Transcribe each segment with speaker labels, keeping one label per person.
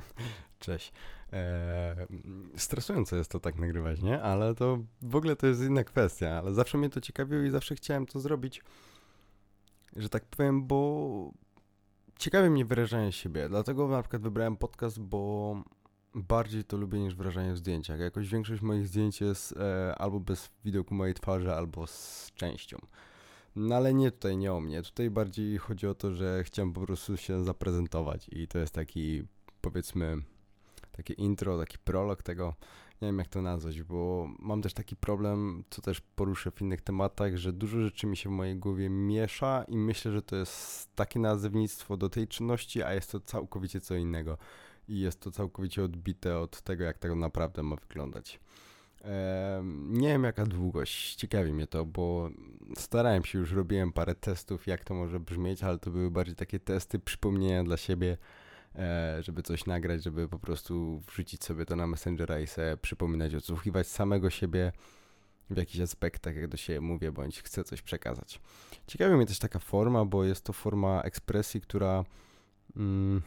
Speaker 1: Cześć. Eee, stresujące jest to tak nagrywać, nie? Ale to w ogóle to jest inna kwestia, ale zawsze mnie to ciekawiło i zawsze chciałem to zrobić, że tak powiem, bo ciekawi mnie wyrażanie siebie. Dlatego na przykład wybrałem podcast, bo bardziej to lubię niż wyrażanie w zdjęciach. Jakoś większość moich zdjęć jest e, albo bez widoku mojej twarzy, albo z częścią. No ale nie tutaj, nie o mnie. Tutaj bardziej chodzi o to, że chciałem po prostu się zaprezentować i to jest taki, powiedzmy, takie intro, taki prolog tego, nie wiem jak to nazwać, bo mam też taki problem, co też poruszę w innych tematach, że dużo rzeczy mi się w mojej głowie miesza i myślę, że to jest takie nazewnictwo do tej czynności, a jest to całkowicie co innego. I jest to całkowicie odbite od tego, jak tego naprawdę ma wyglądać. Nie wiem jaka długość, ciekawi mnie to, bo starałem się już, robiłem parę testów, jak to może brzmieć, ale to były bardziej takie testy, przypomnienia dla siebie, żeby coś nagrać, żeby po prostu wrzucić sobie to na Messengera i sobie przypominać, odsłuchiwać samego siebie w jakichś aspektach, jak do siebie mówię, bądź chcę coś przekazać. Ciekawi mnie też taka forma, bo jest to forma ekspresji, która mm,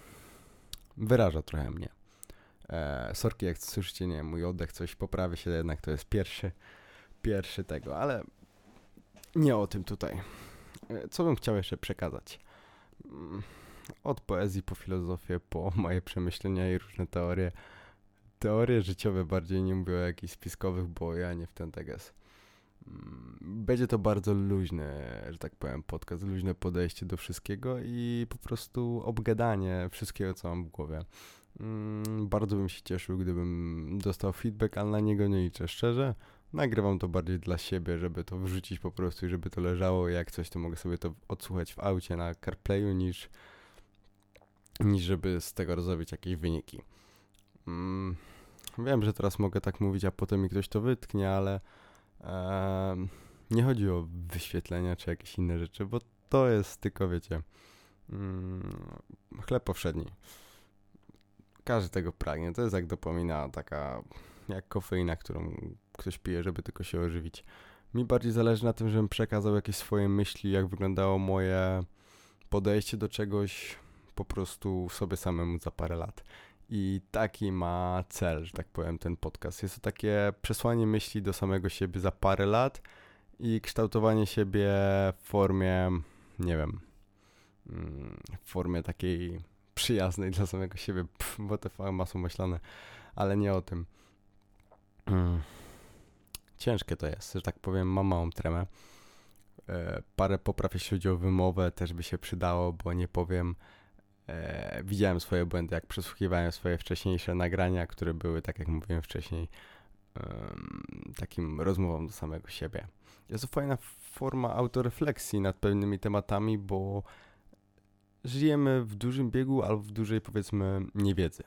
Speaker 1: wyraża trochę mnie. E, sorki, jak słyszycie, nie mój oddech coś poprawi się, jednak to jest pierwszy, pierwszy tego, ale nie o tym tutaj. E, co bym chciał jeszcze przekazać? Od poezji po filozofię, po moje przemyślenia i różne teorie. Teorie życiowe bardziej, nie mówię o jakichś spiskowych, bo ja nie w ten teges. Mm, będzie to bardzo luźne, że tak powiem, podcast, luźne podejście do wszystkiego i po prostu obgadanie wszystkiego, co mam w głowie. Mm, bardzo bym się cieszył, gdybym dostał feedback, ale na niego nie liczę. Szczerze, nagrywam to bardziej dla siebie, żeby to wrzucić po prostu i żeby to leżało. Jak coś, to mogę sobie to odsłuchać w aucie na CarPlayu, niż, niż żeby z tego zrobić jakieś wyniki. Mm, wiem, że teraz mogę tak mówić, a potem mi ktoś to wytknie, ale e, nie chodzi o wyświetlenia czy jakieś inne rzeczy, bo to jest tylko, wiecie, mm, chleb powszedni każdy tego pragnie. To jest jak dopomina taka, jak kofeina, którą ktoś pije, żeby tylko się ożywić. Mi bardziej zależy na tym, żebym przekazał jakieś swoje myśli, jak wyglądało moje podejście do czegoś po prostu sobie samemu za parę lat. I taki ma cel, że tak powiem, ten podcast. Jest to takie przesłanie myśli do samego siebie za parę lat i kształtowanie siebie w formie, nie wiem, mm, w formie takiej przyjaznej dla samego siebie, bo te masło myślane, ale nie o tym. Mm. Ciężkie to jest, że tak powiem, mam małą tremę. E, parę popraw, jeśli chodzi o wymowę, też by się przydało, bo nie powiem. E, widziałem swoje błędy, jak przesłuchiwałem swoje wcześniejsze nagrania, które były, tak jak mówiłem wcześniej, takim rozmową do samego siebie. Jest to fajna forma autorefleksji nad pewnymi tematami, bo żyjemy w dużym biegu albo w dużej, powiedzmy, niewiedzy.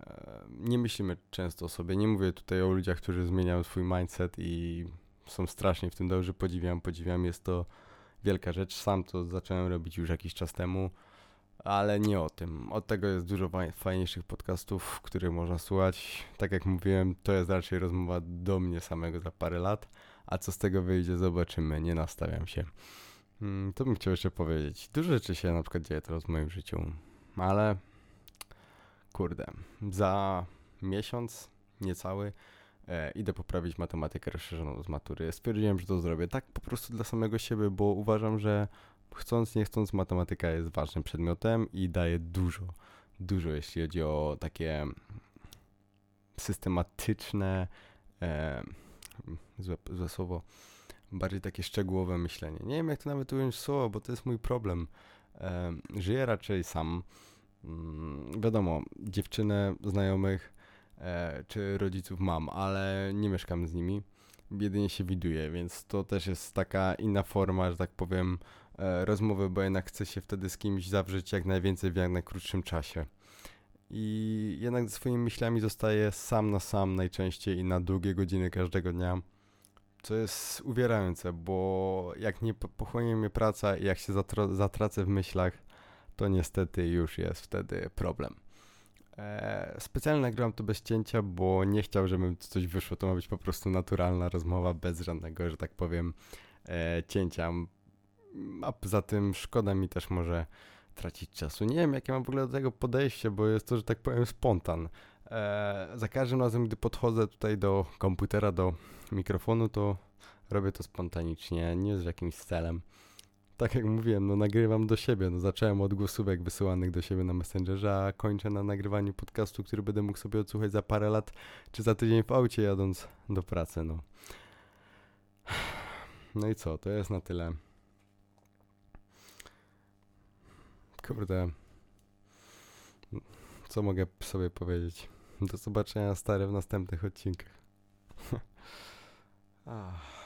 Speaker 1: E, nie myślimy często o sobie. Nie mówię tutaj o ludziach, którzy zmieniają swój mindset i są strasznie w tym dobrzy. Podziwiam, podziwiam. Jest to wielka rzecz. Sam to zacząłem robić już jakiś czas temu, ale nie o tym. Od tego jest dużo fajniejszych podcastów, których można słuchać. Tak jak mówiłem, to jest raczej rozmowa do mnie samego za parę lat, a co z tego wyjdzie, zobaczymy. Nie nastawiam się. Hmm, to bym chciał jeszcze powiedzieć. Dużo rzeczy się na przykład dzieje teraz w moim życiu, ale kurde, za miesiąc, niecały, e, idę poprawić matematykę rozszerzoną z matury. Stwierdziłem, że to zrobię tak po prostu dla samego siebie, bo uważam, że chcąc, nie chcąc, matematyka jest ważnym przedmiotem i daje dużo, dużo, jeśli chodzi o takie systematyczne, e, złe, złe słowo, bardziej takie szczegółowe myślenie. Nie wiem, jak to nawet ująć słowo, bo to jest mój problem. E, żyję raczej sam. Mm, wiadomo, dziewczynę, znajomych e, czy rodziców mam, ale nie mieszkam z nimi. Jedynie się widuję, więc to też jest taka inna forma, że tak powiem, rozmowy, bo jednak chcę się wtedy z kimś zawrzeć jak najwięcej w jak najkrótszym czasie. I jednak ze swoimi myślami zostaję sam na sam najczęściej i na długie godziny każdego dnia co jest uwierające, bo jak nie pochłonie mnie praca i jak się zatracę w myślach, to niestety już jest wtedy problem. E, specjalnie nagrałem to bez cięcia, bo nie chciał, żeby coś wyszło. To ma być po prostu naturalna rozmowa bez żadnego, że tak powiem, e, cięcia. A poza tym szkoda mi też może tracić czasu. Nie wiem, jakie mam w ogóle do tego podejście, bo jest to, że tak powiem, spontan. E, za każdym razem, gdy podchodzę tutaj do komputera, do mikrofonu, to robię to spontanicznie, nie z jakimś celem. Tak jak mówiłem, no nagrywam do siebie. No, zacząłem od głosówek wysyłanych do siebie na Messengerze, a kończę na nagrywaniu podcastu, który będę mógł sobie odsłuchać za parę lat, czy za tydzień w aucie jadąc do pracy, no. No i co, to jest na tyle. Kurde. Co mogę sobie powiedzieć? Do zobaczenia stare w następnych odcinkach. Ah.